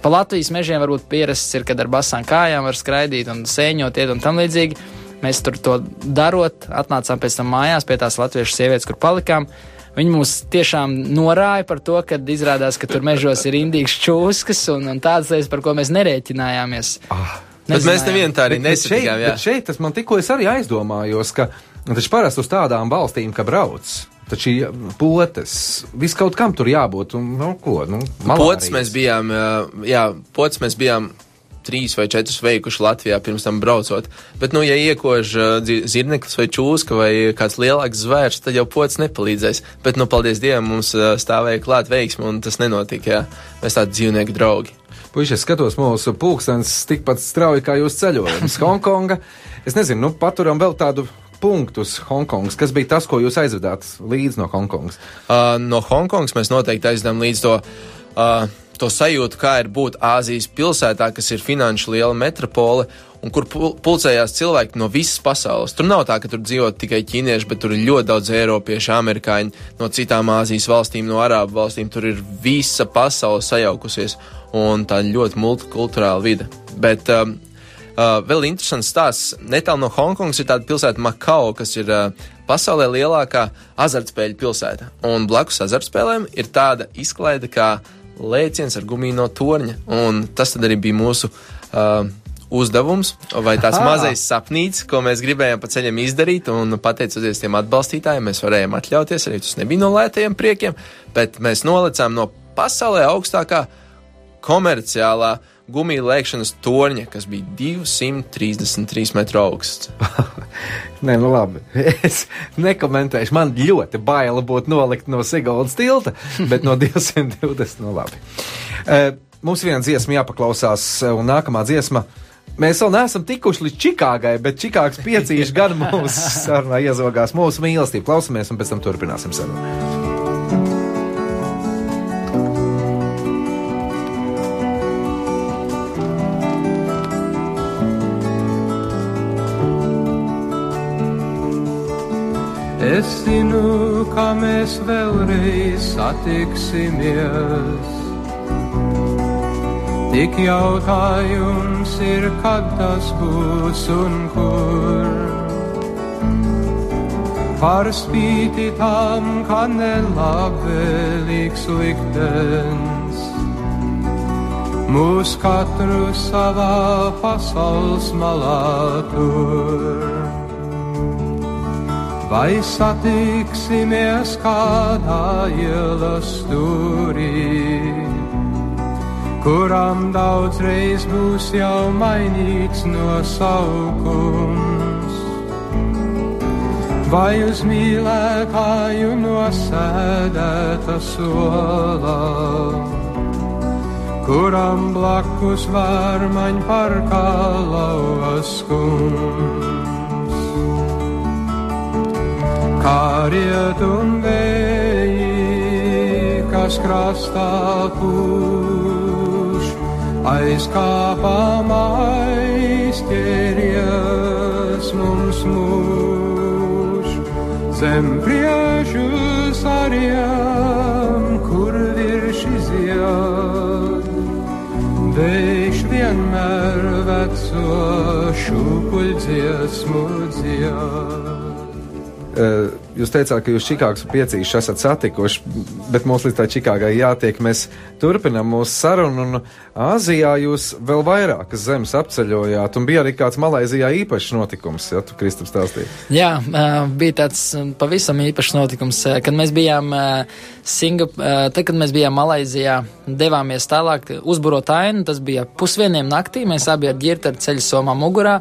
Pa Latvijas mežiem varbūt pierasts ir, kad ar basām kājām var skraidīt un sēņot, iet un tam līdzīgi. Mēs tur to darot, atnācām pēc tam mājās pie tās latviešu sievietes, kur palikām. Viņi mūs tiešām norāja par to, ka izrādās, ka tur mežos ir indīgas čūskas un, un tādas lietas, par ko mēs nerēķinājāmies. Ah, Bet mēs nevienu tā arī Bet- bet šeit, tas man tikko es arī aizdomājos, ka nu, taču parasti uz tādām valstīm, ka brauc. Taču potes, vis kaut kam tur jābūt. Un, nu, ko, nu, Pots malārijas. mēs bijām, jā, pots mēs bijām trīs vai četrus veikuši Latvijā pirms tam braucot. Bet, nu, ja iekož zirneklis vai čūska vai kāds lielāks zvērs, tad jau pots nepalīdzēs. Bet, nu, paldies Dievam, mums stāvēja klāt veiksmi un tas nenotika, jā. Mēs tādi dzīvnieku draugi. Puiši, es skatos, mūsu pulkstenis tikpat strauji kā jūs ceļojums. Hongkonga. Es nezinu, nu, paturam vēl tādu punktu uz Hongkongas. Kas bija tas, ko jūs aizvedāt līdzi no Hongkongas? Uh, no Hongkongas mēs noteikti aizdām līdz to, uh, to sajūtu, kā ir būt Āzijas pilsētā, kas ir finanšu liela metropole. Un kur pul- pulcējās cilvēki no visas pasaules. Tur nav tā, ka tur dzīvo tikai ķīnieši, bet tur ir ļoti daudz eiropiešu, amerikāņu no citām Āzijas valstīm, no arābu valstīm. Tur ir visa pasaule sajaukusies un tā ļoti multikulturāla vide. Bet um, Uh, vēl interesants stāsts. Netālu no Hongkongas ir tāda pilsēta Makao, kas ir uh, pasaulē lielākā azartspēļu pilsēta. Un blakus azartspēlēm ir tāda izklaide kā lēciens ar gumiju no torņa. Un tas arī bija mūsu uh, uzdevums, vai tāds Aha. mazais sapnīts, ko mēs gribējām pa ceļam izdarīt. Un pateicoties tiem atbalstītājiem, mēs varējām atļauties. Arī tas nebija no lētajiem priekiem, bet mēs nolecām no pasaulē augstākā komerciālā gumija lēkšanas torņa, kas bija 233 metru augsts. Nē, nu labi. Es nekomentēšu. Man ļoti baila būtu nolikt no Sigaudas tilta, bet no 220 no labi. E, mums viena dziesma jāpaklausās, un nākamā dziesma. Mēs vēl neesam tikuši līdz Čikāgai, bet Čikāgas piecīši gan mūsu sarunā iezogās mūsu mīlestību. Klausamies, un pēc tam turpināsim sarunu. Es zinu, ka mēs vēlreiz satiksimies. Tik jautājums ir, kad tas būs un kur. Par spīti tam, ka nelabvēlīgs liktenis mūs katru savā pasaules malā tur. Vai satiksimies kādā ielas stūrī, kuram daudzreiz būs jau mainīts nosaukums? Vai uz mīlētāju nosēdēta solā, kuram blakus vārmaņ par kā lauvas skums? Kā rietum vēji, kas krastā pūš, aizkāpām aizķēries mums mūž, zem priežu sariem, kur virši zied. Vējš vienmēr veco šūpuļdziesmu dzied. Eh, Jūs teicāt, ka jūs Čikāgas piecīši esat satikuši, bet mums līdz tā Čikāgai jātiek. Mēs turpinām mūsu sarunu, un Āzijā jūs vēl vairākas zemes apceļojāt, un bija arī kāds Malaizijā īpašs notikums, ja tu Kristaps stāstīji. Jā, bija tāds pavisam īpašs notikums, kad mēs bijām ā, tad, kad mēs bijām Malaizijā, devāmies tālāk uzburot ainu, tas bija pusvieniem naktī, mēs abi ar ģirta ar ceļu somā mugurā,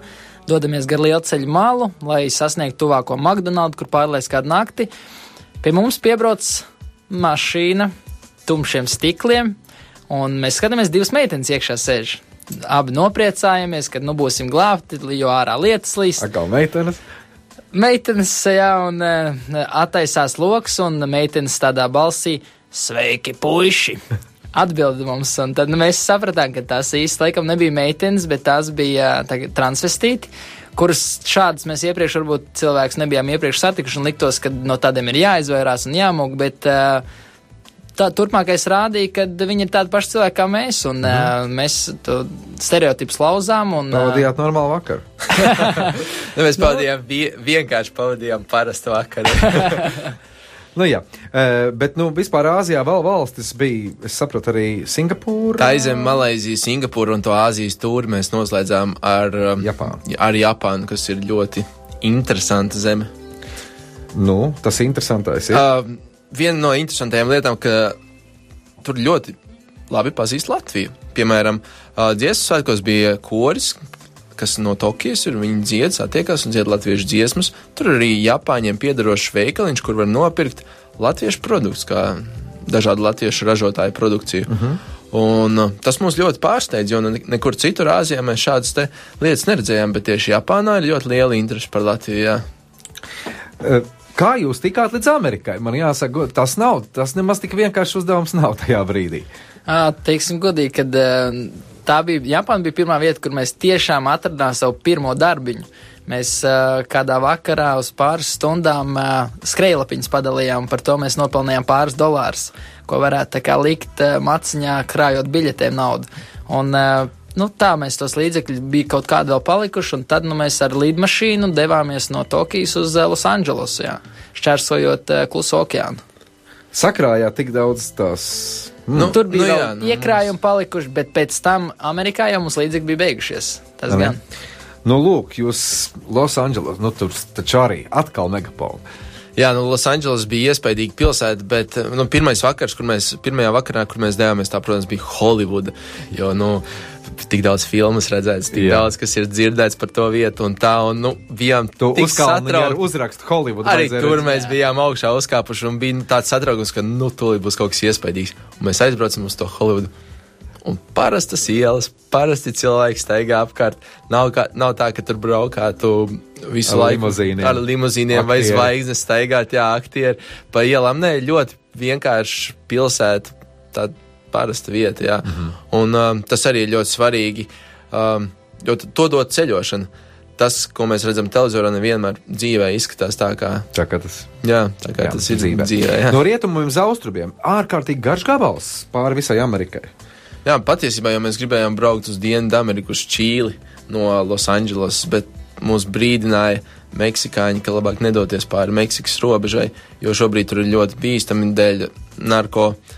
dodamies gar lielu ceļu malu, lai sasniegtu tuvāko McDonald's, kur pārlaiž kādu nakti. Pie mums piebrauc mašīna, tumšiem stikliem, un mēs skatāmies, divas meitenes iekšā sēž. abi nopriecājamies, ka nu būsim glābti, jo ārā lietas līst. Atkal meitenes. Meitenes, jā, un uh, attaisās lokus, un meitenes tādā balsī - sveiki, puiši! Atbildi mums, un tad nu, mēs sapratām, ka tās īsti laikam nebija meitenes, bet tās bija uh, transvestīti, kurus šādas mēs iepriekš varbūt cilvēks nebijām iepriekš satikuši, un liktos, ka no tādiem ir jāizvairās un jāmūg, bet uh, tā turpmākais rādīja, ka viņi ir tādi paši cilvēki kā mēs, un mm. uh, mēs to stereotipus lauzām. Un, uh, Pavadījāt normālu vakaru. Nu, mēs pavadījām, vie, vienkārši pavadījām parastu vakaru. Nu, jā, Eh, bet, nu, vispār Āzijā vēl valstis bija, es sapratu, arī Singapūra. Tā aizem Malaizija, Singapūra un to Āzijas tūri mēs noslēdzām ar um, Japānu. ar Japānu, kas ir ļoti interesanta zeme. Nu, tas interesantais ir. Uh, viena no interesantajām lietām, ka tur ļoti labi pazīst Latviju. Piemēram, uh, dziesmu svētkos bija koris, kas no Tokijas ir. Viņi dzied, satiekās un dzied latviešu dziesmas. Tur arī Japāņiem piedarošs veikaliņš, kur var nopirkt latviešu produktus, kā dažādu latviešu ražotāju produkciju. Uh -huh. Un, uh, tas mūs ļoti pārsteidz, jo ne- nekur citur Āzijā mēs šādas te lietas neredzējām, bet tieši Japānā ir ļoti liela interese par Latviju. Jā. Eh, Kā jūs tikāt līdz Amerikai? Man jāsaka, tas nav, tas nemaz tik vienkāršs uzdevums nav tajā brīdī. Ā, Teiksim, godīgi, kad tā bija Japāna, bija pirmā vieta, kur mēs tiešām atradām savu pirmo darbiņu. Mēs ā, kādā vakarā uz pāris stundām ā, skrejlapiņas padalījām, par to mēs nopelnījām pāris dolārus, ko varētu kā likt ā, maciņā, krājot biļetēm naudu. Un, Nu, tā mēs tos līdzekļus bija kaut kādi vēl palikuši, un tad nu, mēs ar lidmašīnu devāmies no Tokijas uz Losandželosu, šķērsojot ā, Kluso okeānu. Sakrājāt tik daudz tās. Nu, Tur bija nu jā, jā, nu, iekrājumi palikuši, bet pēc tam Amerikā jau mums līdzekļi bija beigušies. Tas Ne? gan. Nu, lūk, jūs Losandželos, nu, tur taču arī atkal megapola. Jā, nu, Losandželos bija iespaidīga pilsēta, bet nu, pirmais vakars, kur mēs, pirmajā vakarā, kur mēs devāmies, tā, protams, bija Holivuda. Jo, nu, tik daudz filmas redzēts, tik Jā. Daudz, kas ir dzirdēts par to vietu un tā, un, nu, bijām Tu tik satraukti. uzrakstu Holivudu. Arī tur redzēt. mēs bijām augšā uzkāpuši un bija nu, tāds satraukums, ka, nu, tūlīt būs kaut kas iespaidīgs. Un mēs aizbraucam uz to Holivudu. Un parastas ielas, parasti cilvēki staigā apkārt. Nav, kā, nav tā, ka tur braukātu visu Ar laiku limuzīniem. ar limuzīniem vai Aktieri. zvaigznes staigāt, jā, aktieri pa ielām. Nē, ļoti vienkārši pilsēta, tāda parasta vieta, jā. Mm -hmm. Un um, tas arī ir ļoti svarīgi, um, jo to dod ceļošana. Tas, ko mēs redzam televizorā, nevienmēr dzīvē izskatās tā, kā, Tā kā tas jā, tā kā jā, tas ir dzīvē. dzīvē jā. No rietumiem uz austrumiem ārkārtīgi garš gabals pāri visai Amerikai. Jā, patiesībā jau mēs gribējām braukt uz Dienvidameriku, uz Čīli no Losandželos, bet mūs brīdināja meksikāņi, ka labāk nedoties pāri Meksikas robežai, jo šobrīd tur ir ļoti bīstami dēļ narko uh,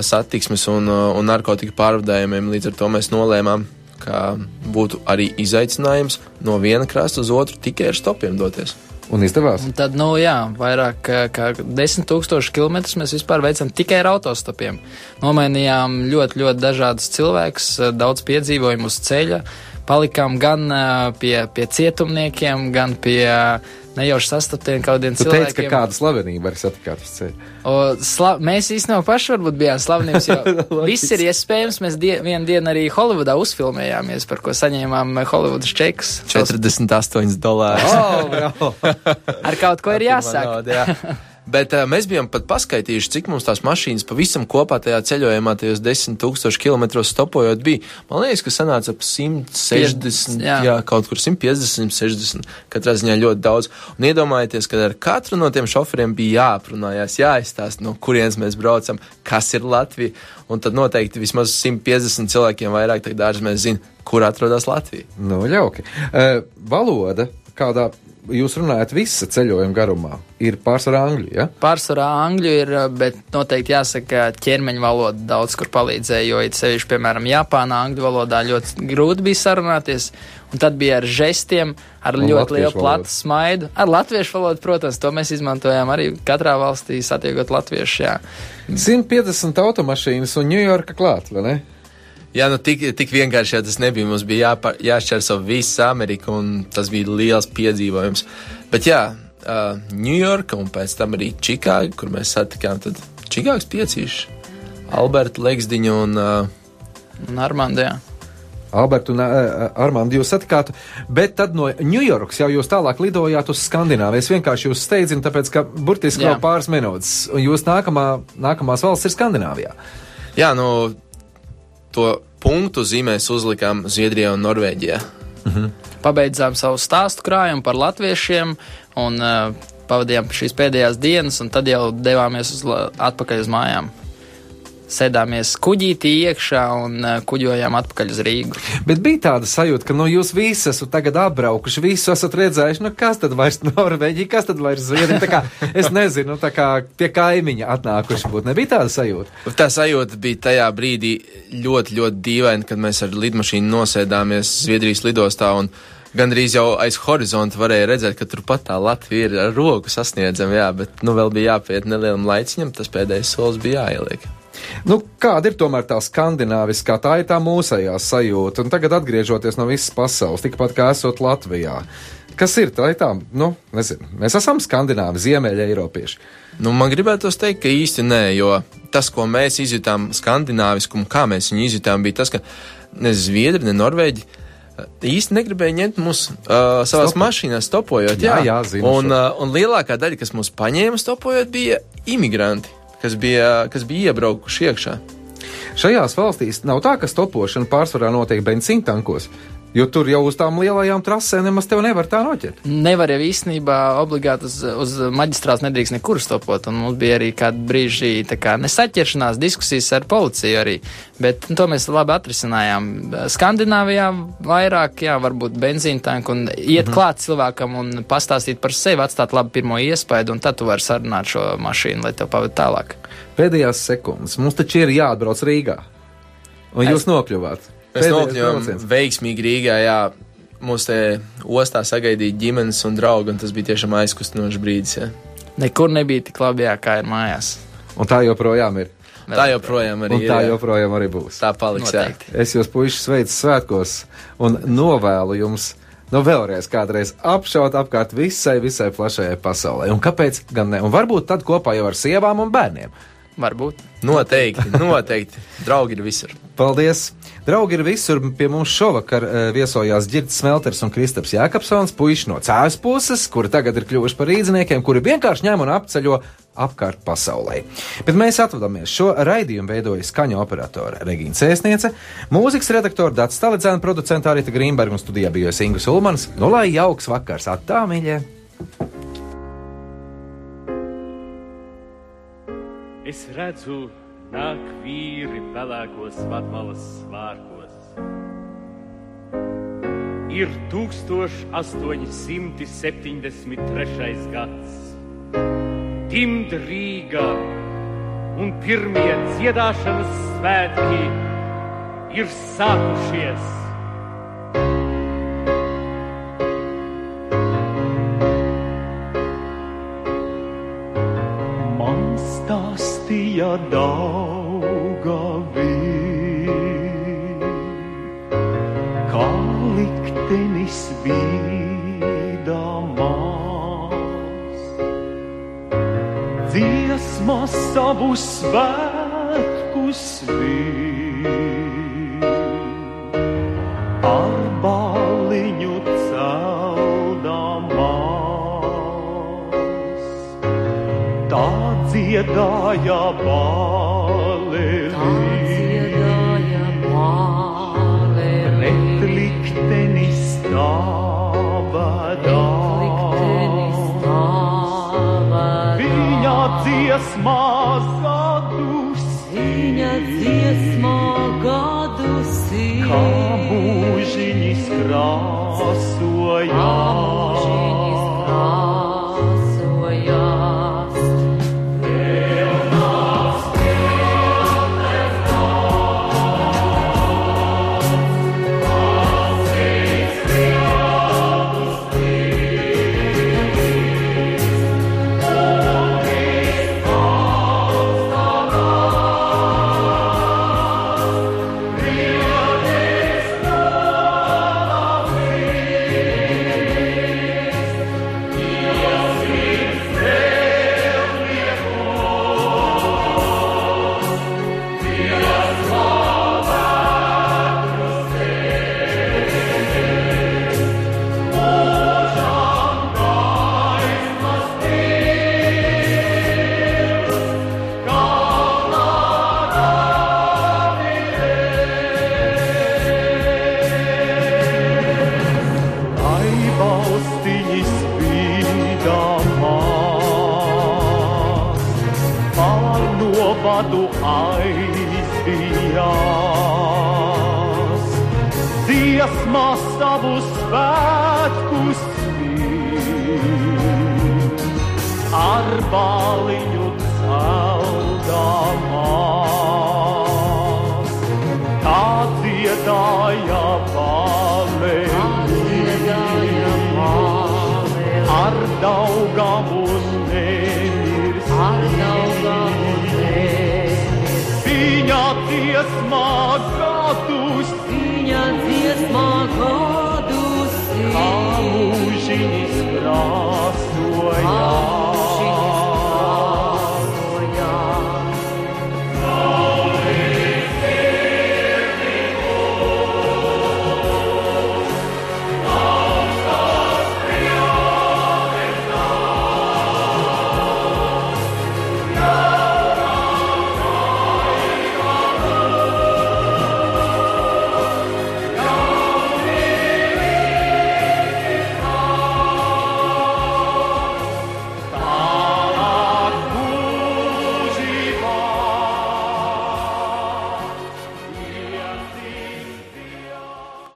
satiksmes un, uh, un narkotika pārvadājumiem. Līdz ar to mēs nolēmām, ka būtu arī izaicinājums no viena krasta uz otru tikai ar stopiem doties. Un izdevās. Un tad, nu jā, vairāk kā- kā 10 tūkstoši kilometrus mēs vispār veicam tikai ar autostopiem. Nomainījām ļoti, ļoti dažādus cilvēkus, daudz piedzīvojumu uz ceļa. Palikām gan ā, pie, pie cietumniekiem, gan pie ā, nejauši sastaptiem kādiem Tu teici, ka cilvēkiem. kāda slavenība arī satikāt uz ceļa. O, sla mēs īstenībā paši varbūt bijām slavenības, jo viss ir iespējams. Mēs die vienu dienu arī Holivudā uzfilmējāmies, par ko saņēmām Holivudas čekus. 48 dolāri. Oh. Ar kaut ko ir jāsāk. Nauda, jā. Bet uh, mēs bijām pat paskaitījuši, cik mums tās mašīnas pavisam kopā tajā ceļojumā, tajos 10,000 km stopojot, bija. Man liekas, ka sanāca ap 160, jā. Jā. jā, kaut kur 150, 160. Katrā ziņā ļoti daudz. Un iedomājieties, ka ar katru no tiem šoferiem bija jāaprunājās, jāizstāsta, no kurienes mēs braucam, kas ir Latvija. Un tad noteikti vismaz 150 cilvēkiem vairāk tagad dārzi mēs zinām, kur atrodas Latvija. Nu, ļauki. Uh, valoda, kādā jūs runājat visa ceļojuma garumā, ir pārsvarā angļu, ja? Pārsvarā angļu ir, bet noteikti jāsaka, ķermeņa valoda daudz kur palīdzēja, jo it sevišķi, piemēram, Japānā angļu valodā ļoti grūti bija sarunāties, un tad bija ar žestiem, ar Un ļoti lielu platu smaidu. Ar latviešu valodu, protams, to mēs izmantojām arī katrā valstī satiekot latviešu, jā. 150 automašīnas un Ņujorka klāt, vai ne? Jā, nu tik, tik vienkārši jau tas nebija. Mums bija jāpār, jāšķērso visa Amerika, un tas bija liels piedzīvojums. Bet jā, uh, Ņujorka un pēc tam arī Čikāga, kur mēs satikām tad Čikāgas piecīši. Alberta Legsdiņa un uh, Un Armando, jā. Albertu un uh, Armāndu jūs satikāt, bet tad no Ņujorkas jau jūs tālāk lidojāt uz Skandināviju. Es vienkārši jūs steidzinu, tāpēc, ka burtiski Jā. vēl pāris minūtes, un jūs nākamā, nākamās valsts ir Skandināvijā. Jā, nu, to punktu zīmēs uzlikām Zviedrijā un Norvēģijā. Pabeidzām savu stāstu krājumu par latviešiem un uh, pavadījām šīs pēdējās dienas, un tad jau devāmies uz, atpakaļ uz mājām. Sēdāmies kuģītī iekšā un uh, kuģojām atpakaļ uz Rīgu. Bet bija tāda sajūta, ka nu, jūs visi esat tagad apbraukuši, visu esat redzējuši, nu kas tad vairs Norvēģija, kas tad vairs Zviedrija. Es nezinu, nu, tā kā pie kaimiņa atnākuši būt. Nebija tāda sajūta. Tā sajūta bija tajā brīdī ļoti, ļoti dīvaina, kad mēs ar lidmašīnu nosēdāmies Zviedrijas lidostā un gandrīz jau aiz horizonta varēja redzēt, ka turpat tā Latvija ir ar roku sasniedzama, jā, bet nu vēl bija jāpiet nelielam laiciņam, tas pēdējais solis bija jāieliek. Nu, kāda ir tomēr tā skandināviskā, tā ir tā mūsējā sajūta, un tagad atgriežoties no visas pasaules, tikpat kā esot Latvijā. Kas ir tā, ir tā, nu, nezinu, mēs esam skandināvi, ziemeļa eiropieši. Nu, man gribētos teikt, ka īsti nē, jo tas, ko mēs izjutām skandināviskumu, kā mēs viņu izjutām, bija tas, ka ne Zviedri, ne Norvēģi uh, īsti negribēja ņemt mūs uh, savās Stopu. mašīnās stopojot. Jā, jā, zinu un, uh, un lielākā daļa, kas mūs paņēma stopojot, bija imigranti, kas bija, kas bija iebraukuši iekšā. Šajās valstīs nav tā, ka stopošana pārsvarā notiek benzīna tankos, jo tur jau uz tām lielajām trasēm nemaz tev nevar tā noķert. Nevar jau īstenībā obligāti uz, uz maģistrāts nedrīkst nekur stopot, un mums bija arī kādi brīži tā kā nesaķeršanās diskusijas ar policiju arī, bet nu, to mēs labi atrisinājām. Skandināvijā vairāk, jā, varbūt benzīna tanku un iet mhm. klāt cilvēkam un pastāstīt par sevi, atstāt labu pirmo iespaidu, un tad tu vari sarunāt šo mašīnu, lai tev paved tālāk. Pēdējās sekundes mums taču ir jāatbrauc Rīgā, un jūs nokļuvāt. Mēs nokļuvām veiksmīgi Rīgā, jā. Mūs te ostā sagaidīja ģimenes un draugi, un tas bija tiešām aizkustinošs brīdis. Jā. Nekur nebija tik labi, jā, kā ir mājās. Un tā joprojām ir. Tā joprojām arī Un ir. tā jā. joprojām arī būs. Tā paliks. Es jūs puiši sveicu svētkos un novēlu jums. Nu, vēlreiz kādreiz apšaut apkārt visai, visai plašajai pasaulē. Un kāpēc gan ne? Un varbūt tad kopā jau ar sievām un bērniem. Varbūt. Noteikti, noteikti. Draugi ir visur. Paldies! Draugi ir visur. Pie mums šovakar uh, viesojās Girts Smelters un Kristaps Jākapsons, puiši no cēlus puses, kuri tagad ir kļuvuši par rīzniekiem, kuri vienkārši ņem un apceļo apkārt pasaulē. Bet mēs atvadāmies. Šo raidījumu veidoja skaņu operatore Regīna Cēsniece, mūzikas redaktora Dārts Staledzēna, producenta Arita Grīmberga un studijā bijusi Ingus Ulmans. Nu, lai jauks vakars! Attā, mīļie! Es redzu, nāk vīri pelēkos vatmalas svārkos. Ir 1873. gads. Timda Rīgā un pirmie dziedāšanas svētki ir sākušies. Stāstīja Daugavī, kā liktenis bīdamās. Dziesma savu svētku svīt, dziedāja balēlī. Pret likteni stāvadā. Viņa dziesmā gadus. Viņa dziesmā gadus. Kā mūžiņas krāsojās.